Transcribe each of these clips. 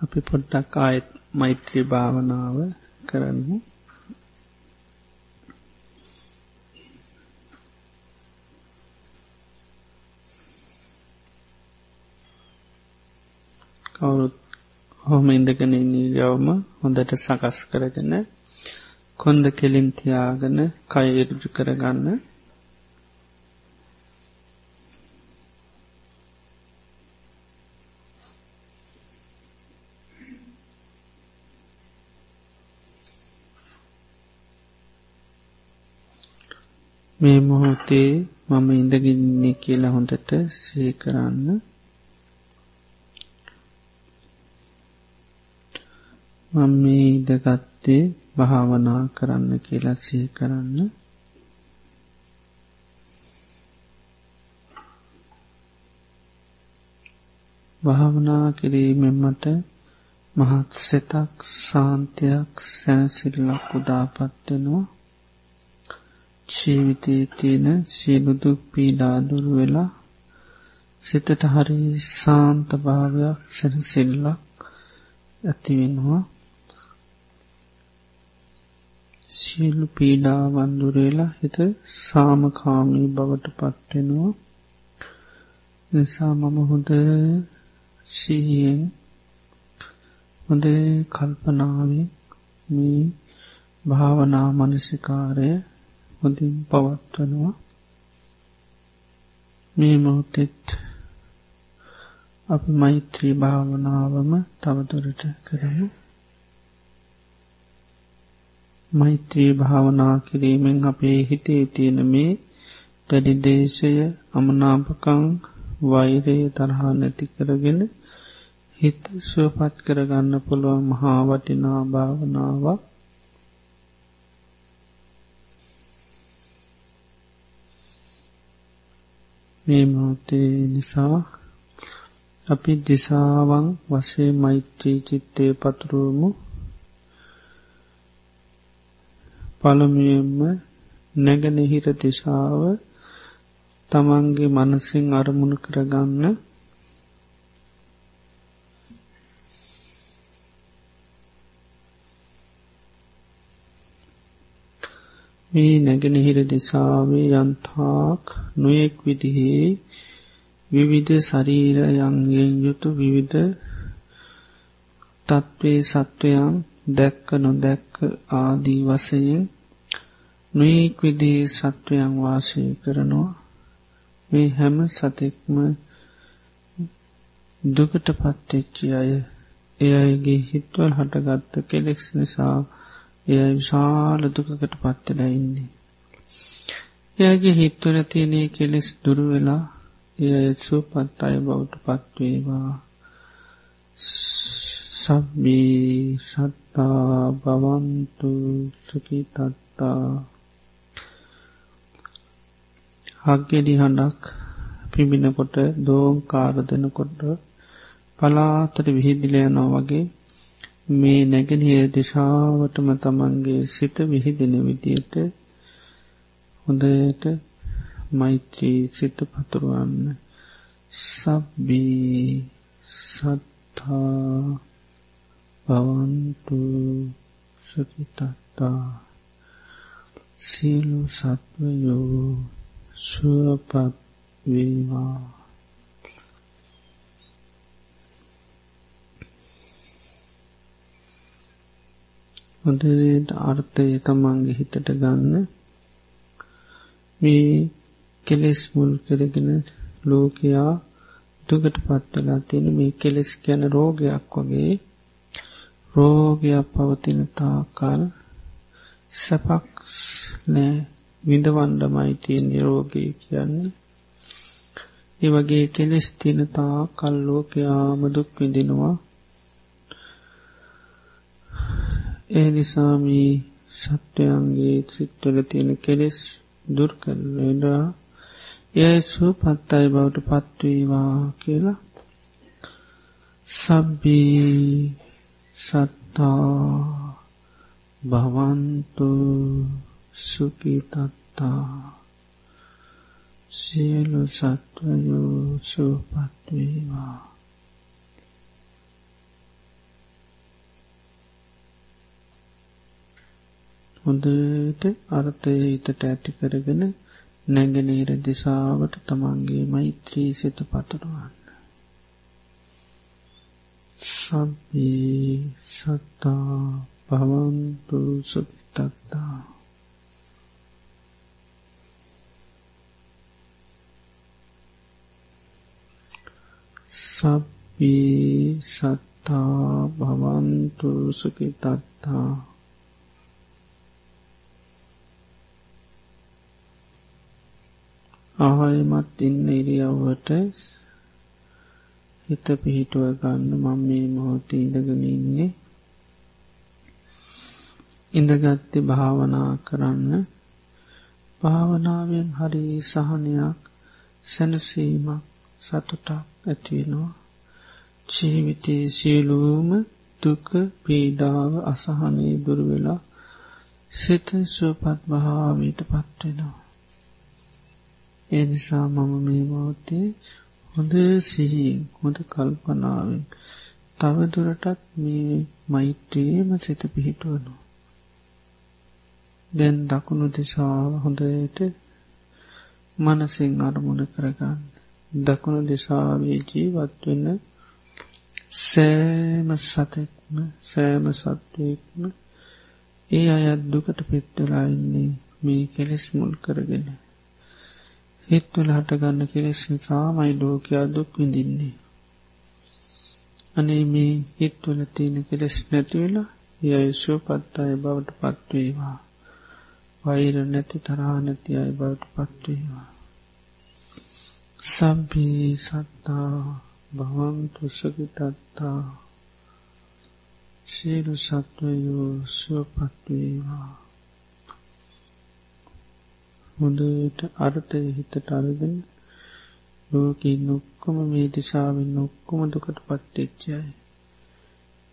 අපි පොඩ්ඩක් ආයත් මෛත්‍රී භාවනාව කරන්න. කවුරුත් හොම ඉඳගෙන ඉනිරවම හොඳට සකස් කරගෙන කොන්ද කෙලින් තියාගෙන කයරුජු කරගන්න. මේ මොහොතේ මම ඉඳගින්නේ කියලා හොඳට සීකරන්න මම මේ ඉදගත්තේ භාවනා කරන්න කියලා සිහි කරන්න. භාවනා කිරීමෙන්මට මහත් සෙතක් සාන්තියක් සැනසිල්ලක් උදාපත්වෙනවා ජීවිතයේ තියෙන සියලුදුක් පීඩාදුරු වෙලා සිතට හරි සාන්ත භාවයක් සැනසිල්ලක් ඇතිවෙනවා සියලු පීඩාවන්දුරේලා හිත සාමකාමී බවට පත්වෙනවා නිසා මම හොඳ සිහියෙන් හොඳ කල්පනාවෙන් මේ භාවනා මනසිකාරය හොඳින් පවත්වනවා. මේ මොහොතෙත් අපි මෛත්‍රී භාවනාවම තවදුරට කරමු. මෛත්‍රී භාවනා කිරීමෙන් අපේ හිතේ තියෙන මේ දැඩිදේශය අමනාපකං වෛරයේ තරහා නැති කරගෙන හිත සුවපත් කරගන්න පුළුවන් මහා වටිනා භාවනාවක්. මේ මොහොතේ නිසා අපි දිසාවන් වසේ මෛත්‍රී චිත්තය පතුරුවමු. පළමියෙන්ම නැගනහිර දිශාව තමන්ගේ මනසින් අරමුණු කරගන්න මේ නැගෙනහිර දිසාවේ යන්තාක් නොයෙක් විදිහේ විවිධ ශරීරයන්ගෙන් යුතු විවිධ තත්ත්වේ සත්වයන් දැක්ක නොදැක්ක ආදී වසයෙන් නොයෙක් විදිේ සත්වයන් වාසය කරනවා. මේ හැම සතෙක්ම දුකට පත්තෙච්චි අය එය අයගේ හිත්වල් හටගත්ත කෙලෙක්ස් නිසා එය විශාල දුකකට පත්වෙලා ඉන්නේ. එයාගේ හිත්වල තියනේ කෙලෙස් දුරුවෙලා එය සුපත් අය බවට පත්වේවා සබ්බී සත්තා බවන්තු සුකිතත්තා හක්ගෙඩි හඬක් පිබිනකොට දෝම් කාරදනකොට පලාතට විහිදිලයනෝ වගේ මේ නැගෙනහිර දිශාවටම තමන්ගේ සිත විහිදෙන විදියට හොඳයට මෛත්‍රී සිත පතුරුවන්න. සබ්බී සත්තා භවන්තු සුකිතත්තා සියලු සත්වයෝ සුවපත් වේවා. හොඳට අර්ථය තමන්ගේ හිතට ගන්න. මේ කෙලෙස් මුල් කරගෙන ලෝකයා දුකට පත්වලා තියෙන මේ කෙලෙස් ගැන රෝගයක් වගේ. රෝගයක් පවතින තාකල් සැපක් නෑ. විඳවන්ඩමයි තියෙන් නිරෝගී කියන්නේ. ඒ වගේ කෙලෙස් තින තා කල්ලෝකයාම දුක් විඳිනවා. ඒ නිසාමී සත්වයන්ගේ සිත්වල තියෙන කෙලෙස් දුර් කරලඩා එය සුපත්තයි බවට පත්වීවා කියලා සබ්බී සත්තා භවන්තු සුකිතත්තා සියලු සත්වයෝ සුපත්වීවා හොඳට අර්ථය හිතට ඇති කරගෙන නැගනීර දිසාවට තමන්ගේ මෛත්‍රී සිත පතුරුවන්න. සබ්බී සත්තා පවන්තු සුපිතත්තා සබ්බී සත්තා භවන්තු සුකිතත්තා ආහයමත් ඉන්න ඉරියව්වට හිත පිහිටුව ගන්න මම මේ මොහොත ඉඳගෙන ඉන්නේ. ඉඳගත්ති භාවනා කරන්න. භාවනාවෙන් හරි සහනයක් සැනසීමක් සතුටක් ඇතිවෙනවා ජීවිතයේ සියලූම දුක පීඩාව අසහනී දුරවෙලා සිත සුවපත් භාවීට පත්වෙනවා. එනිසා මම මේ මෝතේ හොඳ සිහියෙන් හොඳ කල්පනාවෙන් තවදුරටත් මේ මෛත්‍රියම සිත පිහිටුවනු. දැන් දකුණු දිසාව හොඳයට මනසිං අරමුණ කරගන්න. දකුණු දිසාවේ ජීවත් වෙන්න සෑම සතෙක්ම සෑම සත්වයෙක්ම ඒ අයත් දුකට පෙත්වෙලා ඉන්නේ මේ කෙලෙස් මුල් කරගෙන. හිත්වල හටගන්න කෙලෙස් නිසාමයි ලෝකයා දුක් විඳින්නේ. අනේ මේ හිත්වල තියෙන කෙලෙස් නැතිවෙලා යයිශෝ පත් අය බවට පත්වේවා. වෛර නැති තරහා නැති අයි බවට පත්වේවා. සබ්බී සත්තා භවන්තු සුගිතත්තා සියලු සත්වයෝ සුවපත්වේවා හොඳට අර්ථය හිතට අරගෙන ලෝකී නොක්කොම මේ දිසාවෙන් නොක්කොම දුකට පත්තෙච්චයි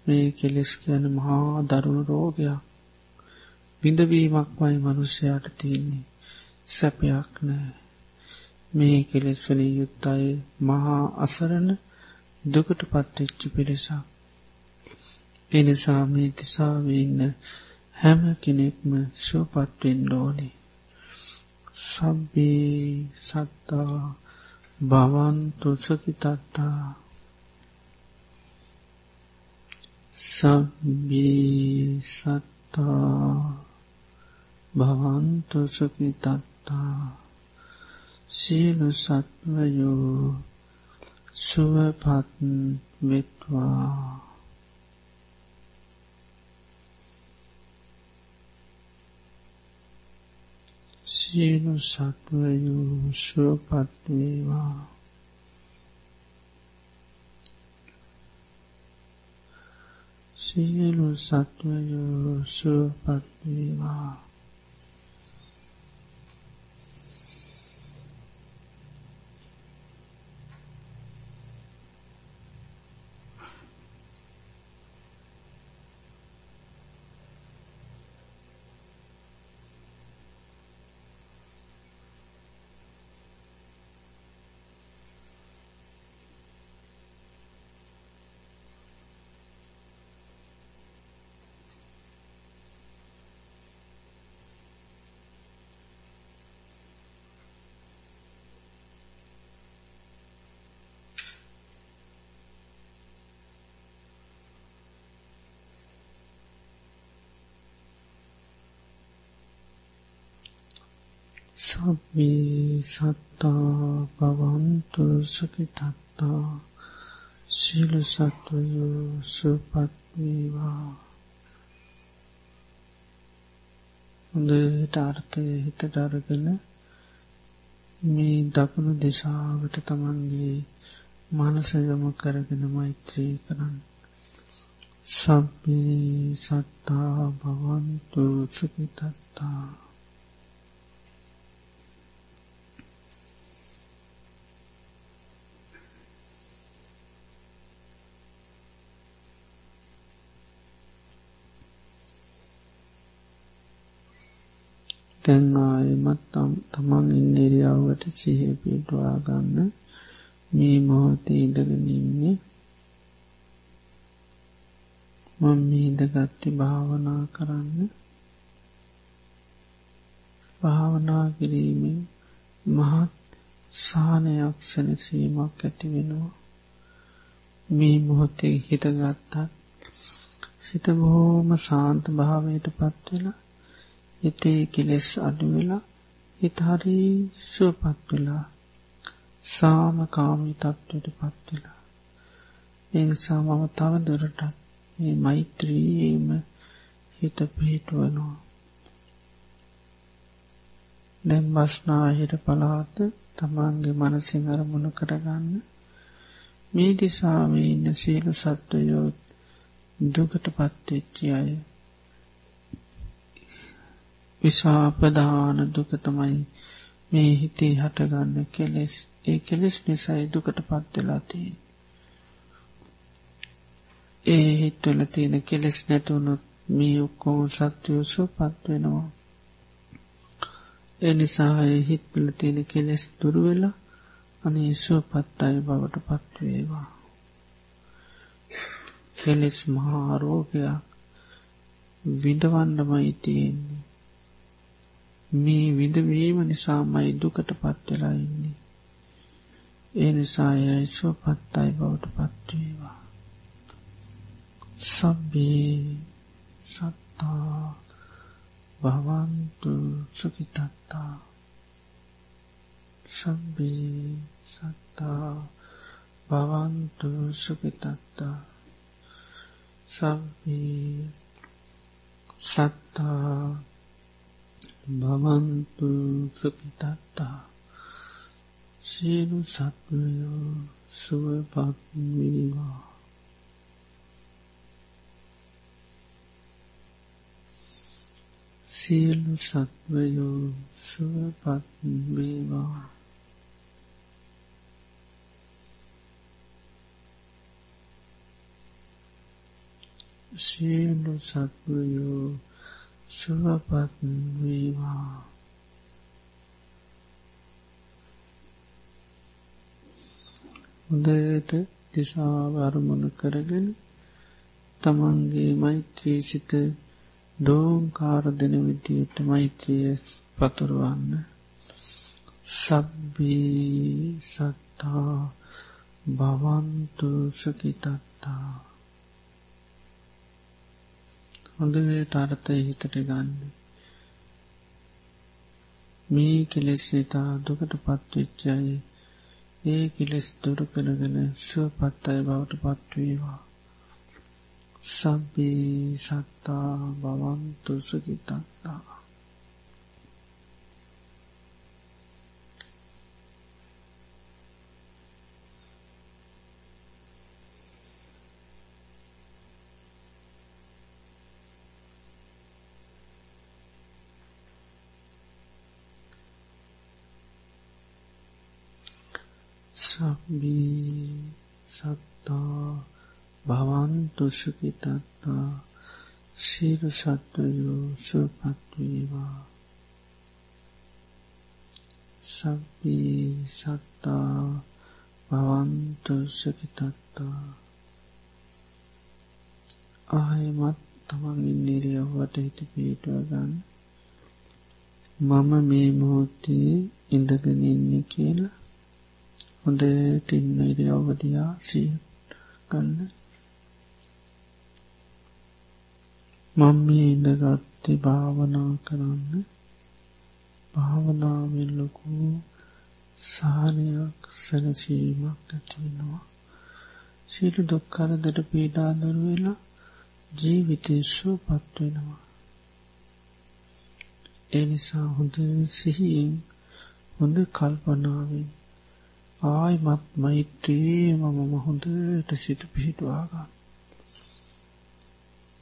මේ කෙලෙස් කියන මහා දරුණු රෝගයක් විඳවීමක් වයි මනුෂ්‍යයාට තියන්නේ සැපයක් නෑ මේ කෙලෙස්වලින් යුත්තය මහා අසරණ දුකට පත්වෙච්චි පිරිසක්. එනිසා මේ තිසාවඉන්න හැම කෙනෙක්ම සුවපත්වෙන් ලෝනේ. සබ්බේ සත්තා භවන්තු සකිතත්තා සබ්බේ සත්තා භවන්තු සකිතත්තා සියලු සත්වයෝ සුවපත් වෙත්වා සියලු සත්වයෝ සුවපත් වේවා සියලු සත්වයෝ සුවපත් වේවා සබ්බී සත්තා පවන්තු සකිතත්තා සියල සත්වයෝ සුපත්වේවා හොඳට අර්ථය හිත ඩරගෙන මේ දකුණු දෙසාාවට තමන්ගේ මනසයම කරගෙන මෛත්‍රී කරන්න. සබ්බී සත්තා භවන්තු සුකිතත්තා දැන් ආයමත් තමන් ඉන්දිරියාවට සිහපිටවා ගන්න. මේ මොහොතේ ඉදගෙනන්නේ මං මීදගත්ති භාවනා කරන්න. භාවනා කිරීමෙන් මහත් සානයක් සැනසීමක් ඇතිවෙනවා මේ මොහොතේ හිතගත්තත් සිත බොහෝම සාන්ත භාවයට පත්වෙලා හිතේ කෙලෙස් අඩු වෙලා හිත හරි සුවපත් වෙලා සාමකාමී තත්ත්වයටපත් වෙලා ඒ නිසා මම තව දුරටත් මේ මෛත්‍රියේම හිත පිහිටවනවා. දැන් මස්නාහිර පළාත තමන්ගේ මනසින් අරමුණු කරගන්න. මේ දිසාවේ ඉන්න සියලු සත්වයෝ දුකටපත් වෙච්ච අය විශාපදාන දුක තමයි මේ හිතේ හටගන්න කෙලෙස් ඒ කෙලෙස් නිසයි දුකට පත්වෙලා තියෙන්. ඒ හිත්වල තියෙන කෙලෙස් නැතුුණුත් මේ ඔක්කෝම සත්‍යයෝසු පත්වෙනවා. එනිසා හිත්වල තියෙන කෙලෙස් දුරුවෙලා අනේ සුවපත් අය බවට පත්වේවා. කෙලෙස් මහාරෝගයක් විඳවන්නමයි තියෙන්නේ. මේ විඳවීම නිසාමයි දුකට පත්වෙලා ඉන්නේ. ඒ නිසා යයිසෝ පත්තයි බවට පත්වේවා. සබ්බේ සත්තා භවන්තු සුකිතත්තා සබ්බේ සත්තා භවන්තු සුකිතත්තා සබ්බේ සත්තා භවන්තු සුපිතත්තා. සියලු සත්වයෝ සුවපත් මිනිවා සියලු සත්වයෝ සුවපත් වේවා සියලු සත්වයෝ සුවපත් වේවා. හොඳට දිසාව අරමුණු කරගෙන තමන්ගේ මෛත්‍රී සිත දෝංකාර දෙන විදියට මෛත්‍රිය පතුරවන්න. සබ්බී සත්තා භවන්තු සකිතත්තා හොඳට අර්ථය හිතට ගන්න. මේ කෙලෙස් ඉතා දුකට පත්වෙච්චයි ඒ කෙලෙස් දුර කරගෙන සුවපත් අය බවට පත්වේවා. සබ්බේ සත්තා බවන්තු සුඛිතත්තා දොෂකි තත්තා සීරු සත්වයෝ සුවපත්වේවා සබ්බී සත්තා භවන්තු සුඛිතත්තා ආයමත් තමන්ගේ නිරියවට හිත පිටව ගන්න මම මේ මොහොතේ ඉඳගෙන ඉන්නේ කියලා හොඳට ඉන්න ඉරියව්ව දිහා සිහිය ගන්න. මම මේ ඉඳගත්තේ භාවනා කරන්න. භාවනාවෙන් ලොකු සානයක් සැනසීමක් ඇතිවෙනවා සියලු දුක් කරදර පීඩා දුරු වෙලා ජීවිතේ සුවපත් වෙනවා. ඒ නිසා හොඳ සිහියෙන් හොඳ කල්පනාවෙන් ආයිමත් මෛත්‍රී මම හොඳට සිත පිහිටුවා ගන්න.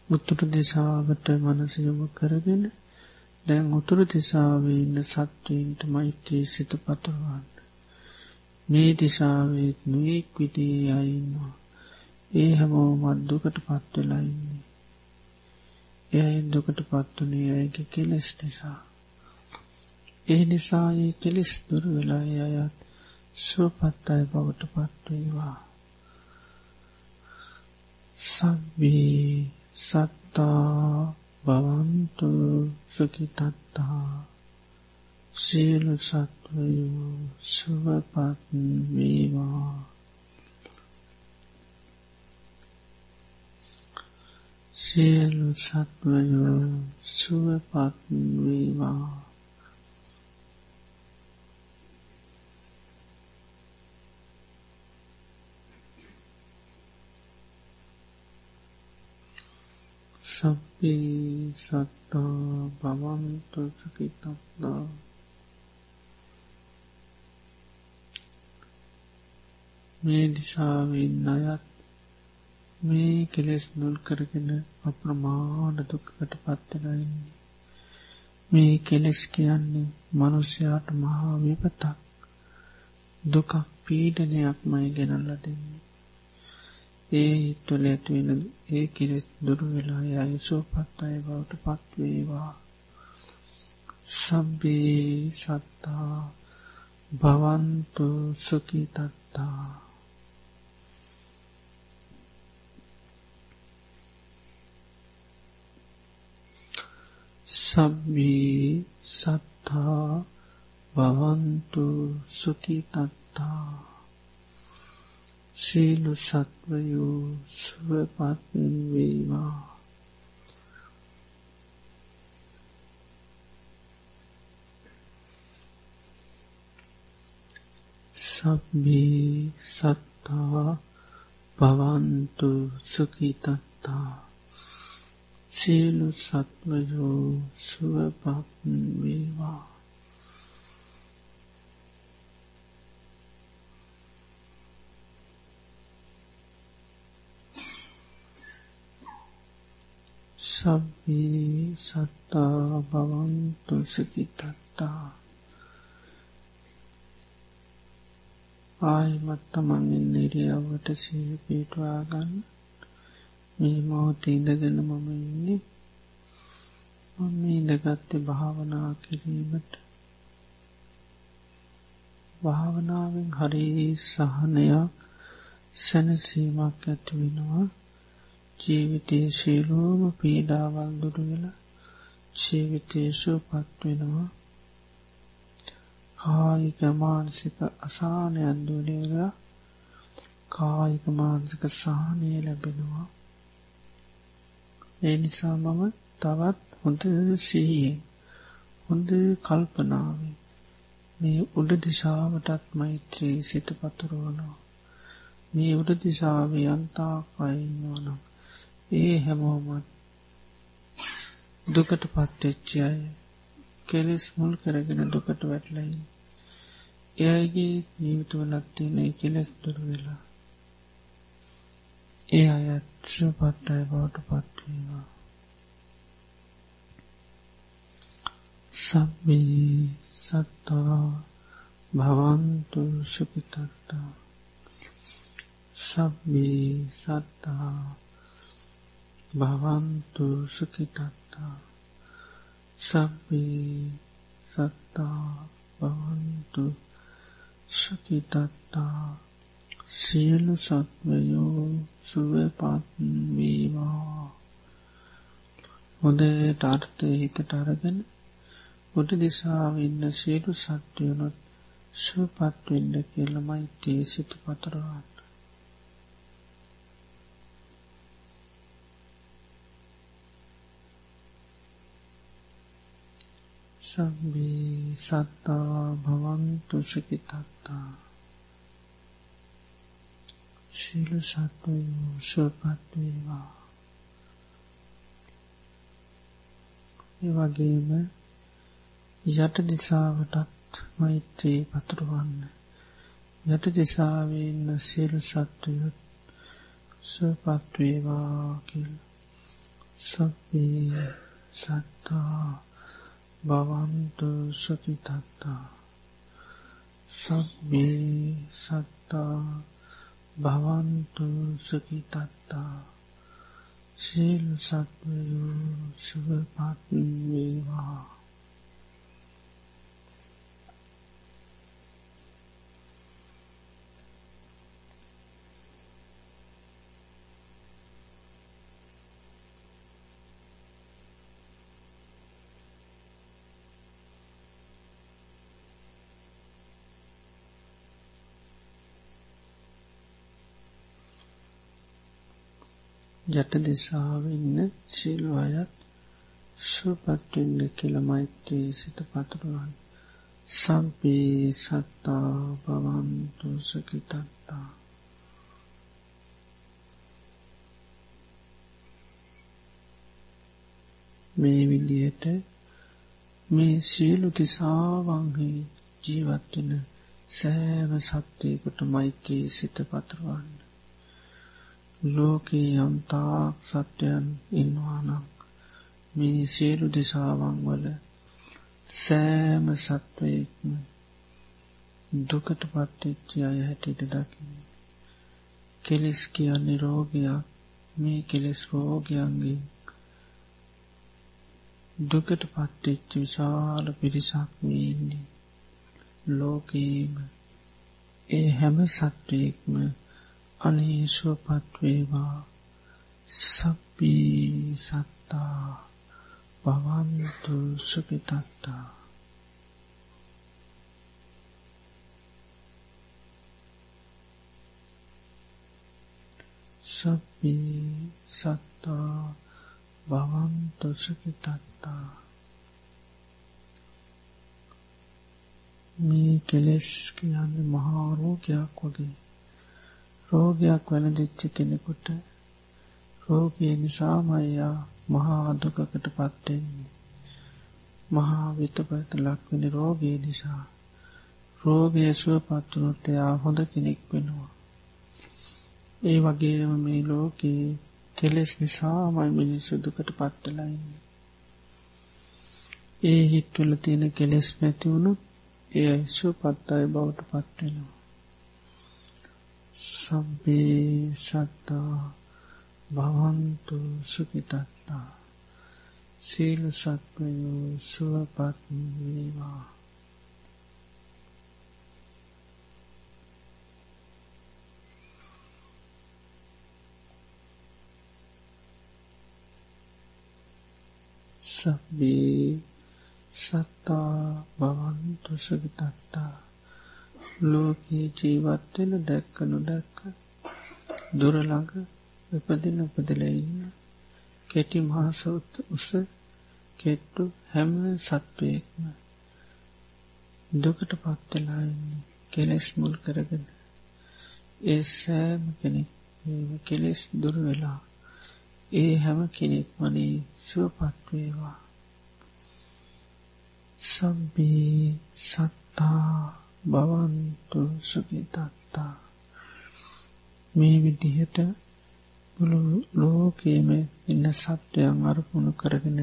උතුරු දිසාවට මනස යොමු කරගෙන දැන් උතුරු දිසාවේ ඉන්න සත්වයන්ට මෛත්‍රී සිත පතුරවන්න. මේ දිසාවෙත් නුවෙක් විදී අයින්නවා. ඒ හැමෝ මත්දුකට පත්වෙලා ඉන්නේ. එයයි දුකට පත්වනේ අයගේ කෙලෙස් නිසා. ඒ නිසා ඒ කෙලෙස් දුර වෙලා අයත් සුවපත් අය බවට පත්වේවා. සබ්බේ සත්තා බවන්තු සුකිතත්තා සියලු සත්වයෝ සුවපත් වේවා. සියලු සත්වයෝ සුවපත් වේවා. සබ්බේ සත්තා භවන්තු සුඛිතත්තා මේ දිසාවෙන් අයත් මේ කෙලෙස් නුල් කරගෙන අප්‍රමාණ දුක්කට පත්වෙනයින්නේ මේ කෙලෙස් කියන්නේ මනුස්්‍යයාට මහා විපතක් දුකක් පීඩනයක් මයි ගෙනල්ල දෙන්නේ. ඒ හිත්වල ඇතිවෙන ඒ කෙලෙස් දුරු වෙලා යයි සෝපත් අය බවට පත්වේවා සබ්බේ සත්තා භවන්තු සුකිතත්තා සබ්බී සත්තා භවන්තු සුකිතත්තා සීලු සත්වයෝ සුවපත් වේවා. සබ්බී සත්තා පවන්තු සුකිතත්තා සියලු සත්වයෝ සුවපත් වේවා. සබ්බී සත්තා භවන්තු සුඛිතත්තා. ආයිමත් තමන්ගෙන් නිරියවට සිය පිටවා ගන්න. මේ මොහොතේ ඉඳගෙන මම ඉන්නේ. මම ඉඳගත්තේ භාවනා කිරීමට. භාවනාවෙන් හරි සහනයක් සැනසීමක් ඇති වෙනවා. ජීවිතයේ ශීලෝම පීඩාවල් දුරුවෙලා ජීවිතේශු පත්වෙනවා කායික මානසික අසානයන් දුනේලා කායික මානසික සහනය ලැබෙනවා. ඒ නිසා මම තවත් හොඳ සීයෙන් හොඳ කල්පනාවේ මේ උඩ දිශාවටත් මෛත්‍රී සිට පතුරුවනවා. මේ උඩ දිසාාවේ අන්තා කයින්නවනම් ඒ හැමෝමත් දුකට පත්තෙච්චි අය කෙලෙස් මුල් කරගෙන දුකට වැටලයි එයගේ ජීවිතවලත් තියෙන කෙලෙස් දුර වෙලා ඒ අයත් ශ්‍රපත් අය බවට පත්වේවා සබ්බී සත්තා භවන්තු සුපිතත්තා සබ්බී සත්තා භවන්තු සුකිතත්තා සබ්බී සත්තා භවන්තු සුකිතත්තා සියලු සත්වයෝ සුවපත්වීවා හොඳට අර්ථය හිතට අරගෙන උඩ දිසාාව ඉන්න සියලු සත්වයනොත් සුවපත්වෙන්න කියලමයි තේ සිටි පතරවාන්න සබ්බී සත්තා භවන්තු සුකිතත්තා ශීල සත්වයෝ සුවපත්වේවා එවගේම යට දිසාවටත් මෛත්‍රී පතුරුවන්න. යට දිසාවන්න සියලු සත්වයුත් සුවපත්වේවා කිල් සබ්බී සත්තා භවන්තු සුකිතත්තා සබ්බේ සත්තා භවන්තු සුකිතත්තා සිල් සත්වයෝ සුවපත් වේවා. යට දෙසාාවන්න සිල්ු අයත් සුපත්වෙන්න කියල මෛත්‍රී සිත පතුරුවන් සම්පී සත්තා බවන්තුසකිතත්තා මේ විදියට මේ සියලු තිසාවංහි ජීවත්වෙන සෑම සත්‍යයකුට මෛත්‍රී සිත පතුරුවන්න. ලෝකී යම්තාක් සත්‍යයන් ඉන්නවානම් මේ සියලු දිසාවන් වල සෑම සත්වයෙක්ම දුකට පත්තිච්චි අය හැටියට දකින. කෙලෙස් කියන්නේ රෝගයක් මේ කෙලෙස් රෝගයන්ගේ දුකට පත්තිච්ච විශාල පිරිසක් වීන්නේ ලෝකීම ඒ හැම සත්වයෙක්ම අනේශුවපත්වේවා සබ්බී සත්තා. භවන්තු සුපිතත්තා සබ්බී සත්තා. භවන්තු සුපිතත්තා මේ කෙලෙස් කියන්නේ මහාරෝගයක් වගේ. රෝගයක් වැළඳිච්ච කෙනෙකුට රෝගය නිසාමයියා මහා අදුකකට පත්වෙන්නේ මහා විතපත ලක්වෙන රෝගී නිසා රෝගය සුව පත්වනොත්තයා හොඳ කෙනෙක් වෙනවා. ඒ වගේම මේ ලෝකයේ කෙලෙස් නිසාමයි මිනිස්සු දුකට පත්තලයින්නේ ඒ හිත්වල තියෙන කෙලෙස් නැතිවුණු ඒ යිස්සු පත්තයි බවට පත්වෙනවා සබ්බේ සත්තා භවන්තු සුකිතත්තා සීල සත්වයෝ සුවපත් වේවා සබ්බේ සත්තා භවන්තු සුකිතත්තා ලෝකයේ ජීවත්වෙන දැක්ක නොදැක්ක දුරළඟ උපදින උපදලඉන්න කෙටි මහසොත් උස කෙට්ටු හැම සත්වයෙක්ම දුකට පත්වෙලාන්නේ කෙලෙස් මුල් කරගෙන. ඒ සෑම කෙනෙක් කෙලෙස් දුර වෙලා ඒ හැම කෙනෙක් වනේ සුවපත්වේවා සබ්බී සත්තා භවන්තු සුගිතත්තා මේ විදිහට මුළු ලෝකේම ඉන්න සත්‍යයන් අරපුුණු කරගෙන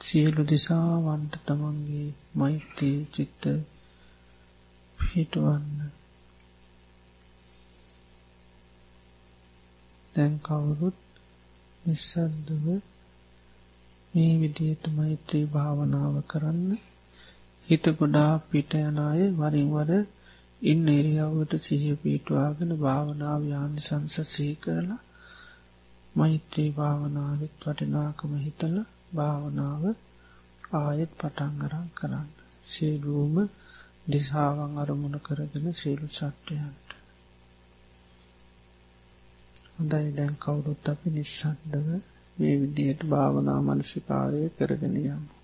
සියලු දිසාවන්ට තමන්ගේ මෛත්‍රී චිත්ත පිහිටුවන්න. දැන් කවුරුත් නිස්සද්දව මේ විදියට මෛත්‍රී භාවනාව කරන්න හිත ගොඩා පිට යනාය වරින්වර ඉන්න එරියාවට සිහිය පීටවාගෙන භාවනාව යානි සංස සී කරලා මෛත්‍රී භාවනාවත් වටිනාකම හිතල භාවනාව ආයෙත් පටංගරන් කරන්න. සේලූම දිසාවන් අරමුණ කරගෙන සීලු සට්ටයන්ට හොඳයි. දැන් කවුරුත් අපි නිස්සන්දව මේ විදියට භාවනා මනසිකාරය කරගෙන යමු.